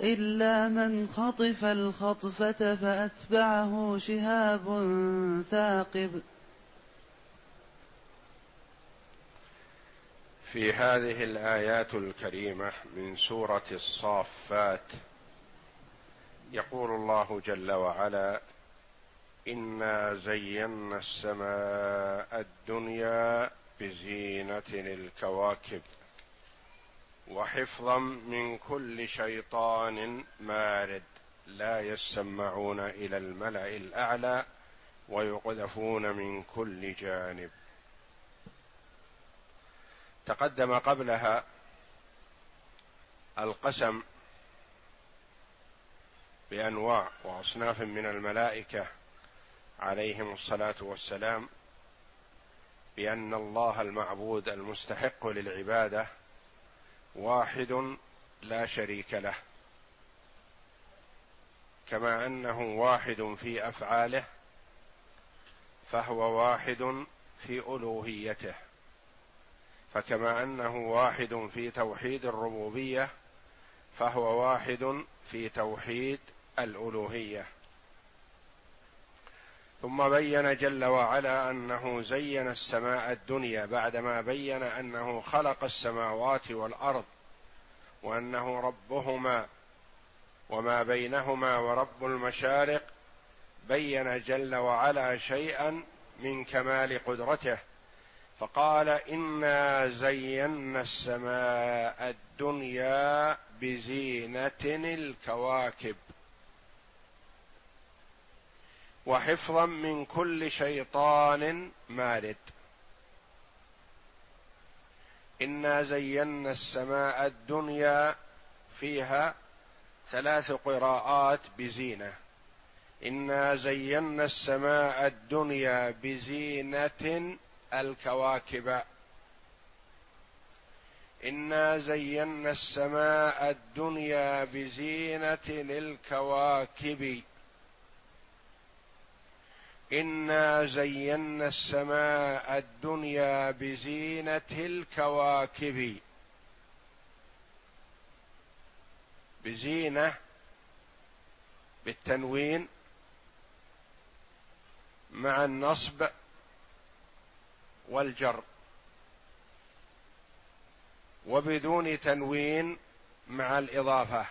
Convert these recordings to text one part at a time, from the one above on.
إلا من خطف الخطفة فأتبعه شهاب ثاقب. في هذه الآيات الكريمة من سورة الصافات يقول الله جل وعلا إنا زينا السماء الدنيا بزينة الكواكب. وحفظا من كل شيطان مارد. لا يسمعون إلى الملأ الأعلى ويقذفون من كل جانب. تقدم قبلها القسم بأنواع وأصناف من الملائكة عليهم الصلاة والسلام بأن الله المعبود المستحق للعبادة واحد لا شريك له كما أنه واحد في أفعاله فهو واحد في ألوهيته فكما أنه واحد في توحيد الربوبية فهو واحد في توحيد الألوهية. ثم بين جل وعلا أنه زين السماء الدنيا بعدما بين أنه خلق السماوات والأرض وأنه ربهما وما بينهما ورب المشارق بين جل وعلا شيئا من كمال قدرته فقال إنا زينا السماء الدنيا بزينة الكواكب. وحفظا من كل شيطان مارد. إنا زينا السماء الدنيا فيها ثلاث قراءات بزينة. إنا زينا السماء الدنيا بزينة الكواكب. إنا زينا السماء الدنيا بزينة الكواكب انا زينا السماء الدنيا بزينه الكواكب. بزينه بالتنوين مع النصب والجر. وبدون تنوين مع الإضافة.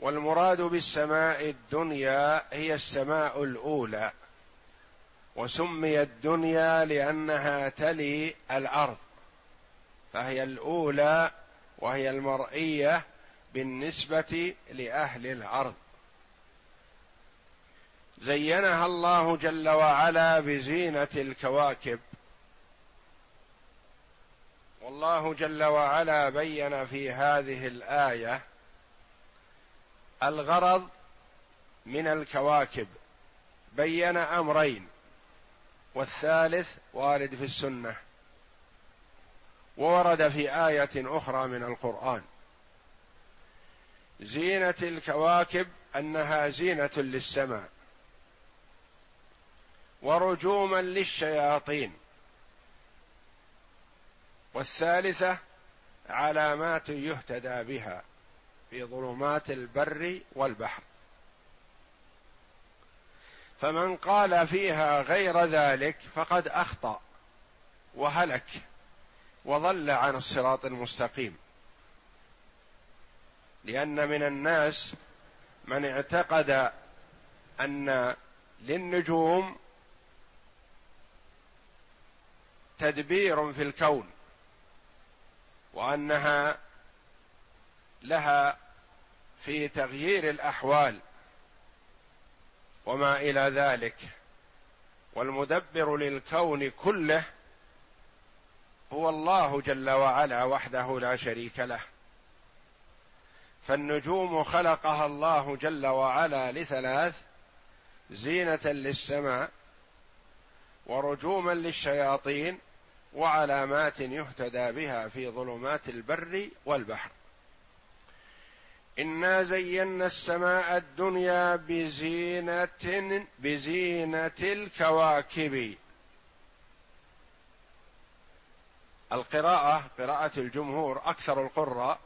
والمراد بالسماء الدنيا هي السماء الأولى وسميت الدنيا لأنها تلي الأرض فهي الأولى وهي المرئية بالنسبة لأهل الأرض. زينها الله جل وعلا بزينة الكواكب. والله جل وعلا بين في هذه الآية الغرض من الكواكب. بين أمرين. والثالث وارد في السنة. وورد في آية أخرى من القرآن. زينة الكواكب أنها زينة للسماء. ورجوما للشياطين. والثالثة علامات يهتدى بها. في ظلمات البر والبحر. فمن قال فيها غير ذلك فقد أخطأ وهلك وضل عن الصراط المستقيم. لأن من الناس من اعتقد أن للنجوم تدبير في الكون وأنها لها في تغيير الأحوال وما إلى ذلك. والمدبر للكون كله هو الله جل وعلا وحده لا شريك له. فالنجوم خلقها الله جل وعلا لثلاث زينة للسماء ورجوما للشياطين وعلامات يهتدى بها في ظلمات البر والبحر. إنا زينا السماء الدنيا بزينة بزينة الكواكب. القراءة قراءة الجمهور أكثر القراء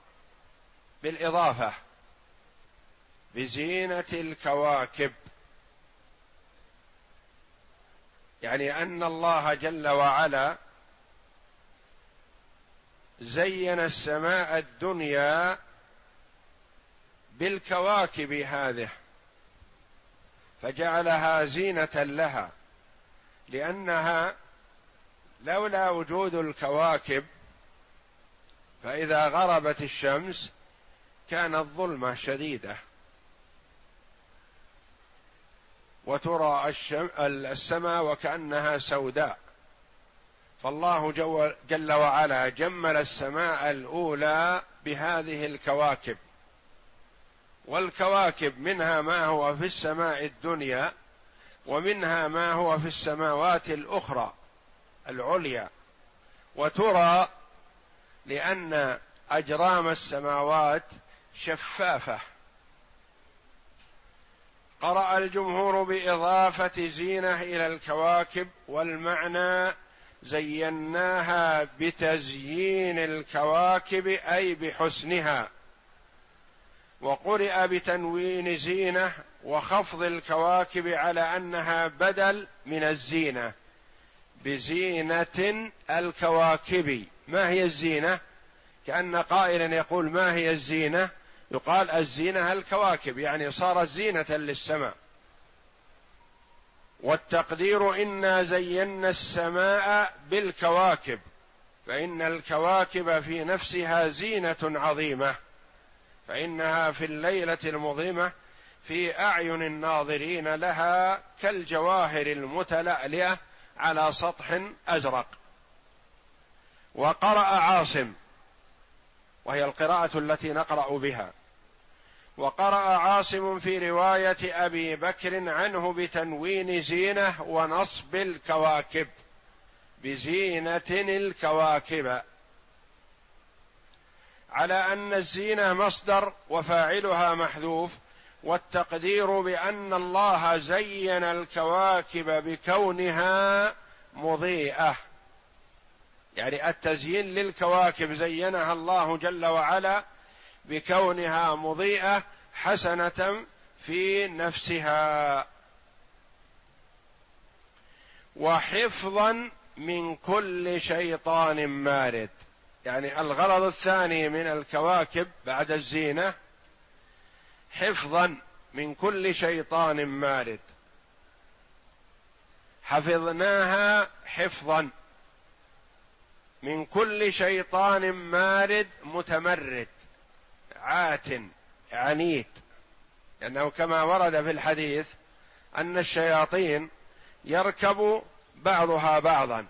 بالإضافة. بزينة الكواكب. يعني أن الله جل وعلا زين السماء الدنيا بالكواكب هذه فجعلها زينة لها لأنها لولا وجود الكواكب فإذا غربت الشمس كانت ظلمة شديدة. وترى السماء وكأنها سوداء. فالله جل وعلا جمل السماء الأولى بهذه الكواكب. والكواكب منها ما هو في السماء الدنيا ومنها ما هو في السماوات الأخرى العليا. وترى لأن أجرام السماوات شفافة. قرأ الجمهور بإضافة زينة إلى الكواكب والمعنى زيناها بتزيين الكواكب أي بحسنها. وقرئ بتنوين زينة وخفض الكواكب على أنها بدل من الزينة بزينة الكواكب ما هي الزينة؟ كأن قائلا يقول ما هي الزينة؟ يقال الزينة الكواكب يعني صارت زينة للسماء والتقدير إنا زينا السماء بالكواكب فإن الكواكب في نفسها زينة عظيمة فإنها في الليلة المظلمة في أعين الناظرين لها كالجواهر المتلألئة على سطح أزرق. وقرأ عاصم وهي القراءة التي نقرأ بها. وقرأ عاصم في رواية أبي بكر عنه بتنوين زينة ونصب الكواكب بزينة الكواكب. على أن الزينة مصدر وفاعلها محذوف والتقدير بأن الله زين الكواكب بكونها مضيئة. يعني التزيين للكواكب زينها الله جل وعلا بكونها مضيئة حسنة في نفسها. وحفظا من كل شيطان مارد. يعني الغرض الثاني من الكواكب بعد الزينة حفظا من كل شيطان مارد. حفظناها حفظا من كل شيطان مارد متمرد عات عنيد لأنه كما ورد في الحديث أن الشياطين يركب بعضها بعضا.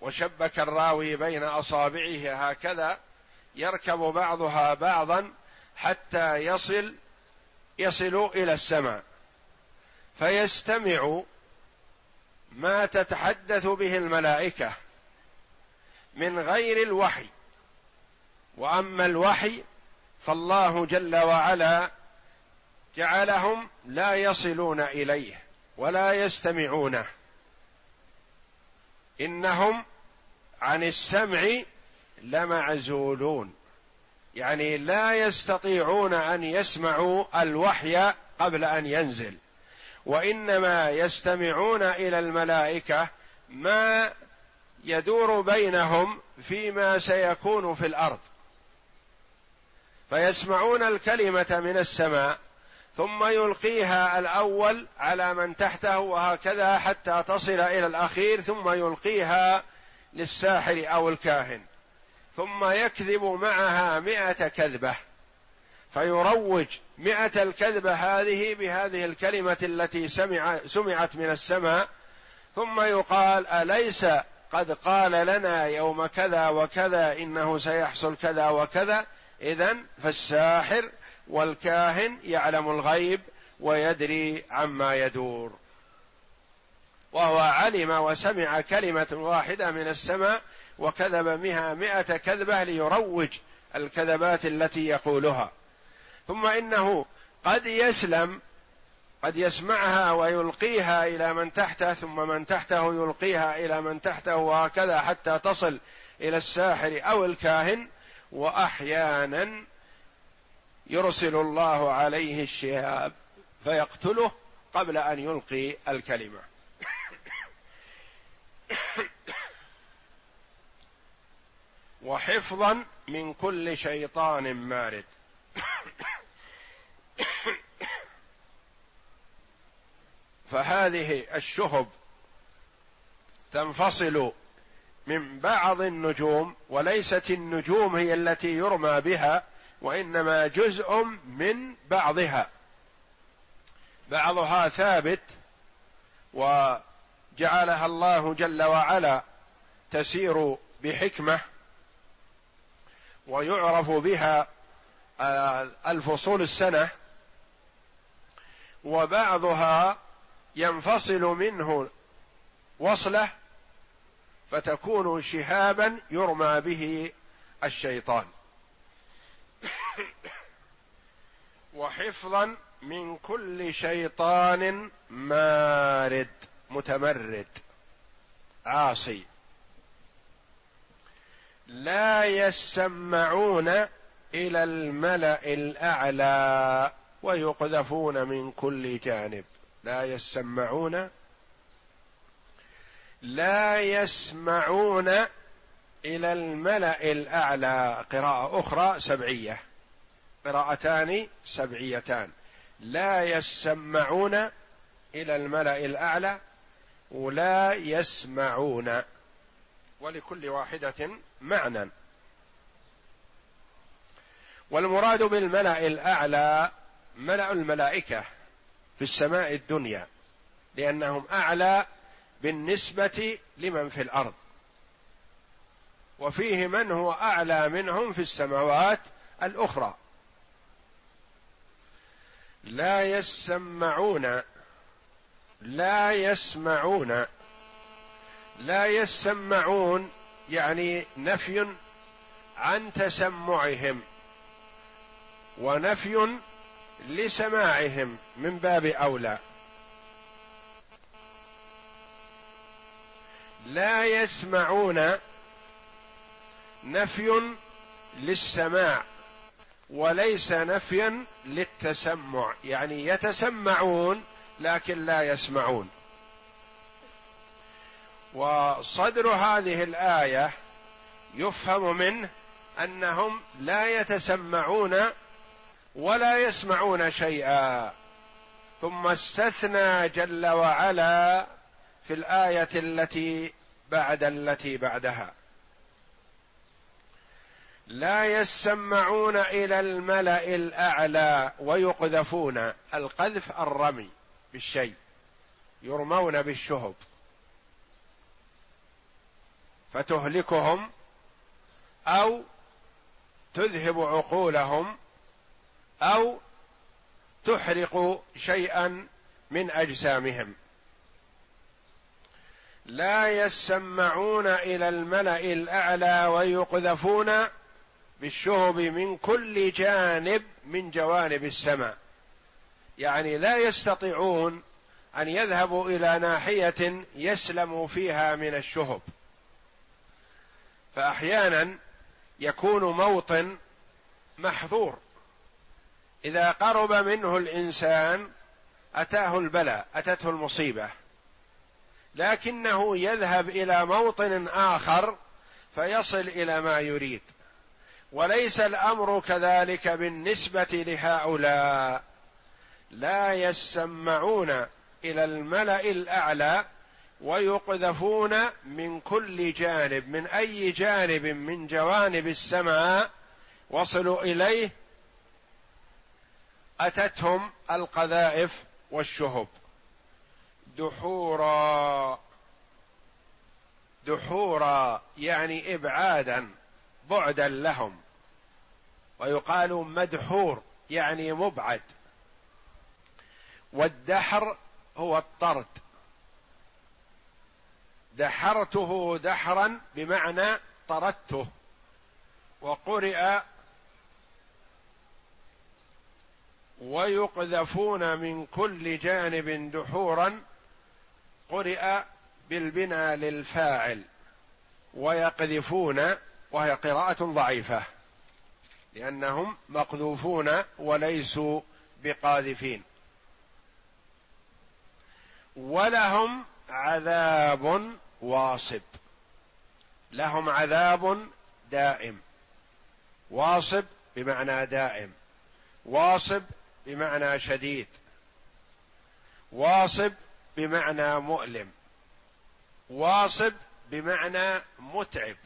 وشبك الراوي بين أصابعه هكذا يركب بعضها بعضا حتى يصل يصل إلى السماء. فيستمع ما تتحدث به الملائكة من غير الوحي. وأما الوحي فالله جل وعلا جعلهم لا يصلون إليه ولا يستمعونه. إنهم عن السمع لمعزولون. يعني لا يستطيعون أن يسمعوا الوحي قبل أن ينزل. وإنما يستمعون إلى الملائكة ما يدور بينهم فيما سيكون في الأرض. فيسمعون الكلمة من السماء ثم يلقيها الأول على من تحته وهكذا حتى تصل إلى الأخير ثم يلقيها للساحر أو الكاهن. ثم يكذب معها مئة كذبة. فيروج مئة الكذبة هذه بهذه الكلمة التي سمع سمعت من السماء. ثم يقال أليس قد قال لنا يوم كذا وكذا إنه سيحصل كذا وكذا؟ إذا فالساحر والكاهن يعلم الغيب ويدري عما يدور. وهو علم وسمع كلمة واحدة من السماء وكذب بها مئة كذبة ليروج الكذبات التي يقولها. ثم إنه قد يسلم قد يسمعها ويلقيها إلى من تحته ثم من تحته يلقيها إلى من تحته وهكذا حتى تصل إلى الساحر أو الكاهن وأحيانا يرسل الله عليه الشهاب فيقتله قبل أن يلقي الكلمة. وحفظا من كل شيطان مارد. فهذه الشهب تنفصل من بعض النجوم وليست النجوم هي التي يرمى بها وإنما جزء من بعضها. بعضها ثابت وجعلها الله جل وعلا تسير بحكمة ويعرف بها آه، الفصول السنة. وبعضها ينفصل منه وصلة فتكون شهابا يرمى به الشيطان. وحفظا من كل شيطان مارد متمرد عاصي. لا يسمعون إلى الملأ الأعلى ويقذفون من كل جانب. لا يسمعون لا يسمعون إلى الملأ الأعلى. قراءة أخرى سبعية. قراءتان سبعيتان. لا يسمعون إلى الملأ الأعلى ولا يسمعون. ولكل واحدة معنى. والمراد بالملأ الأعلى ملأ الملائكة في السماء الدنيا لأنهم أعلى بالنسبة لمن في الأرض. وفيه من هو أعلى منهم في السماوات الأخرى. لا يسمعون لا يسمعون لا يسمعون يعني نفي عن تسمعهم ونفي لسماعهم من باب أولى. لا يسمعون نفي للسماع. وليس نفيا للتسمع. يعني يتسمعون لكن لا يسمعون. وصدر هذه الآية يفهم منه أنهم لا يتسمعون ولا يسمعون شيئا. ثم استثنى جل وعلا في الآية التي بعد التي بعدها. لا يسمعون إلى الملأ الأعلى ويقذفون. القذف الرمي بالشيء يرمون بالشهب. فتهلكهم أو تذهب عقولهم أو تحرق شيئا من أجسامهم. لا يسمعون إلى الملأ الأعلى ويقذفون بالشهب من كل جانب من جوانب السماء. يعني لا يستطيعون أن يذهبوا إلى ناحية يسلموا فيها من الشهب. فأحيانا يكون موطن محظور. إذا قرب منه الإنسان أتاه البلاء أتته المصيبة. لكنه يذهب إلى موطن آخر فيصل إلى ما يريد. وليس الأمر كذلك بالنسبة لهؤلاء. لا يسمعون إلى الملأ الأعلى ويقذفون من كل جانب من أي جانب؟ من جوانب السماء. وصلوا إليه أتتهم القذائف والشهب. دحورا دحورا يعني إبعادا. بعدا لهم. ويقال مدحور يعني مبعد. والدحر هو الطرد. دحرته دحرا بمعنى طردته. وقرئ ويقذفون من كل جانب دحورا قرئ بالبناء للفاعل ويقذفون وهي قراءة ضعيفة لأنهم مقذوفون وليسوا بقاذفين. ولهم عذاب واصب لهم عذاب دائم. واصب بمعنى دائم واصب بمعنى شديد واصب بمعنى مؤلم واصب بمعنى متعب.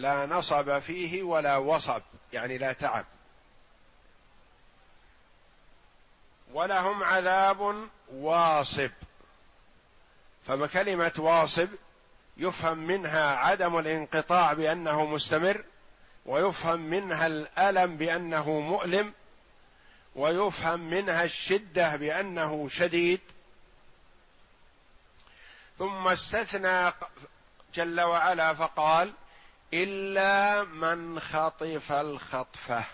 لا نصب فيه ولا وصب يعني لا تعب. ولهم عذاب واصب. فكلمة واصب يفهم منها عدم الانقطاع بأنه مستمر ويفهم منها الألم بأنه مؤلم ويفهم منها الشدة بأنه شديد. ثم استثنى جل وعلا فقال إلا من خطف الخطفة.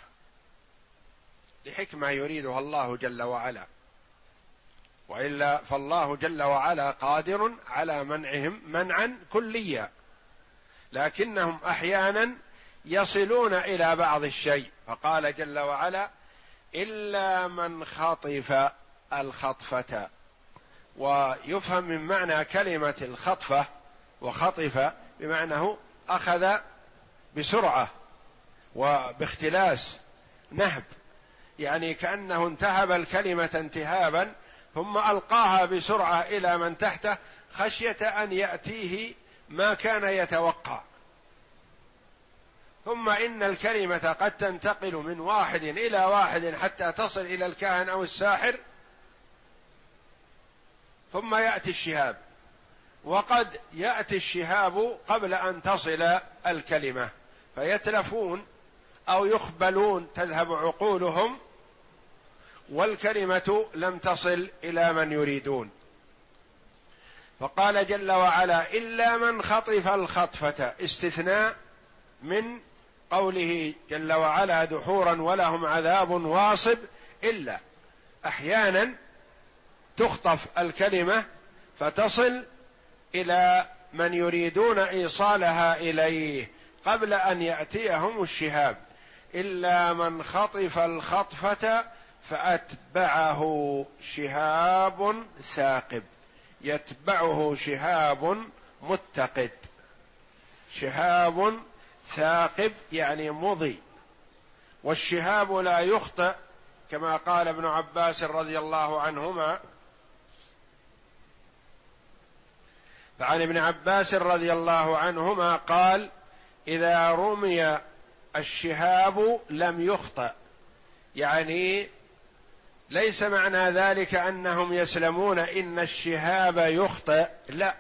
لحكمة يريدها الله جل وعلا. وإلا فالله جل وعلا قادر على منعهم منعا كليا. لكنهم أحيانا يصلون إلى بعض الشيء. فقال جل وعلا إلا من خطف الخطفة. ويفهم من معنى كلمة الخطفة وخطف بمعنى أخذ بسرعة وباختلاس نهب. يعني كأنه انتهب الكلمة انتهابا ثم ألقاها بسرعة إلى من تحته خشية أن يأتيه ما كان يتوقع. ثم إن الكلمة قد تنتقل من واحد إلى واحد حتى تصل إلى الكاهن أو الساحر ثم يأتي الشهاب. وقد يأتي الشهاب قبل أن تصل الكلمة. فيتلفون أو يخبلون تذهب عقولهم والكلمة لم تصل إلى من يريدون. فقال جل وعلا إلا من خطف الخطفة استثناء من قوله جل وعلا دحورا ولهم عذاب واصب إلا أحيانا تخطف الكلمة فتصل إلى من يريدون إيصالها إليه. قبل أن يأتيهم الشهاب إلا من خطف الخطفة فأتبعه شهاب ثاقب. يتبعه شهاب متقد. شهاب ثاقب يعني مضي. والشهاب لا يخطئ كما قال ابن عباس رضي الله عنهما. فعن ابن عباس رضي الله عنهما قال إذا رمي الشهاب لم يخطأ. يعني ليس معنى ذلك أنهم يسلمون إن الشهاب يخطئ لا.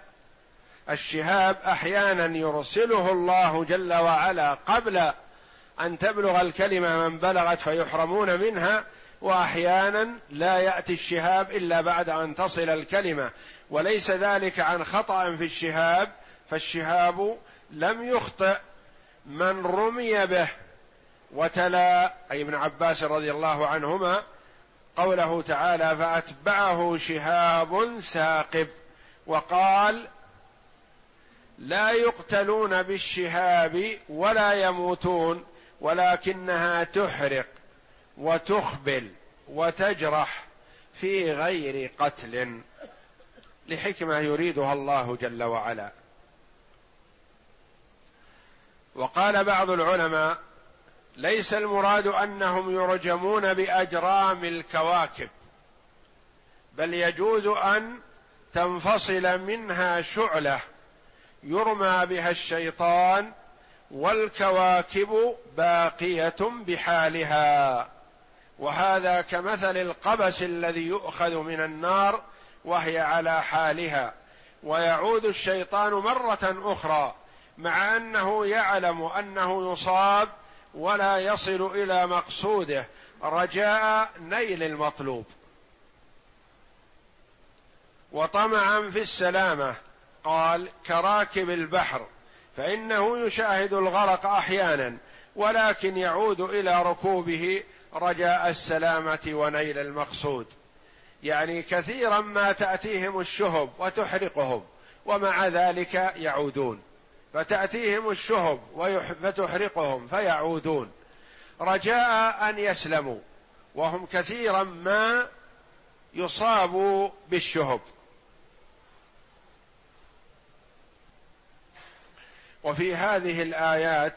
الشهاب أحيانا يرسله الله جل وعلا قبل أن تبلغ الكلمة من بلغت فيحرمون منها وأحيانا لا يأتي الشهاب إلا بعد أن تصل الكلمة. وليس ذلك عن خطأ في الشهاب فالشهاب لم يخطئ. من رمي به وتلا أي ابن عباس رضي الله عنهما قوله تعالى فأتبعه شهاب ثاقب وقال لا يقتلون بالشهاب ولا يموتون ولكنها تحرق وتخبل وتجرح في غير قتل. لحكمة يريدها الله جل وعلا. وقال بعض العلماء ليس المراد أنهم يرجمون بأجرام الكواكب بل يجوز أن تنفصل منها شعلة يرمى بها الشيطان والكواكب باقية بحالها. وهذا كمثل القبس الذي يؤخذ من النار وهي على حالها ويعود الشيطان مرة أخرى مع أنه يعلم أنه يصاب ولا يصل إلى مقصوده. رجاء نيل المطلوب. وطمعا في السلامة. قال كراكب البحر. فإنه يشاهد الغرق أحيانا ولكن يعود إلى ركوبه رجاء السلامة ونيل المقصود. يعني كثيرا ما تأتيهم الشهب وتحرقهم ومع ذلك يعودون. فتأتيهم الشهب فتحرقهم فيعودون. رجاء أن يسلموا وهم كثيرا ما يصابوا بالشهب. وفي هذه الآيات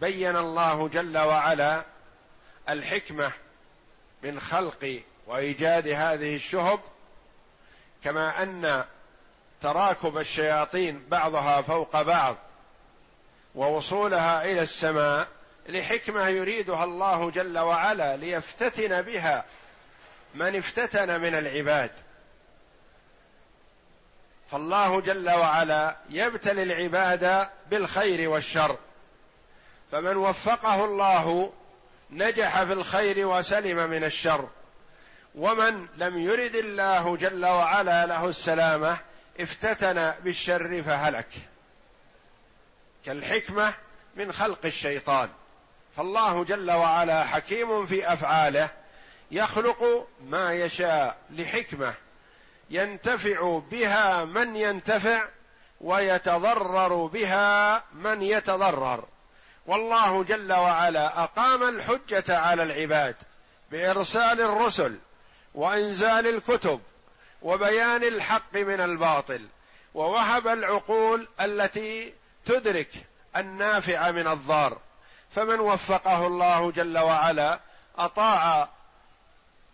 بين الله جل وعلا الحكمة من خلق وإيجاد هذه الشهب كما أن تراكب الشياطين بعضها فوق بعض ووصولها إلى السماء لحكمة يريدها الله جل وعلا ليفتتن بها من افتتن من العباد. فالله جل وعلا يبتلي العباد بالخير والشر فمن وفقه الله نجح في الخير وسلم من الشر ومن لم يرد الله جل وعلا له السلامة افتتن بالشر فهلك. كالحكمة من خلق الشيطان. فالله جل وعلا حكيم في أفعاله يخلق ما يشاء لحكمة ينتفع بها من ينتفع ويتضرر بها من يتضرر. والله جل وعلا أقام الحجة على العباد بإرسال الرسل وإنزال الكتب وبيان الحق من الباطل ووهب العقول التي تدرك النافع من الضار. فمن وفقه الله جل وعلا أطاع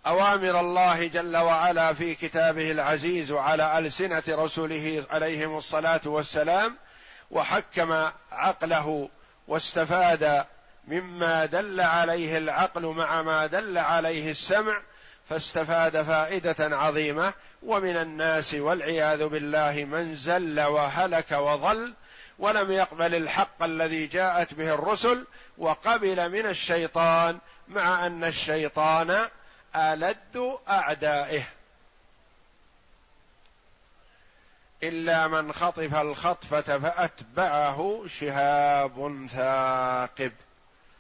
أوامر الله جل وعلا في كتابه العزيز وعلى ألسنة رسله عليهم الصلاة والسلام وحكم عقله واستفاد مما دل عليه العقل مع ما دل عليه السمع فاستفاد فائدة عظيمة. ومن الناس والعياذ بالله من زل وهلك وضل ولم يقبل الحق الذي جاءت به الرسل وقبل من الشيطان مع أن الشيطان ألد أعدائه. إلا من خطف الخطفة فأتبعه شهاب ثاقب.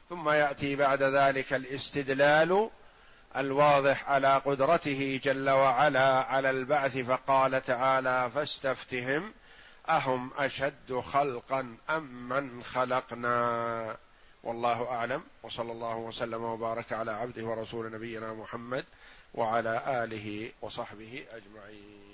ثم يأتي بعد ذلك الاستدلال الواضح على قدرته جل وعلا على البعث فقال تعالى فاستفتهم أهم أشد خلقا أم من خلقنا؟ والله أعلم وصلى الله وسلم وبارك على عبده ورسول نبينا محمد وعلى آله وصحبه أجمعين.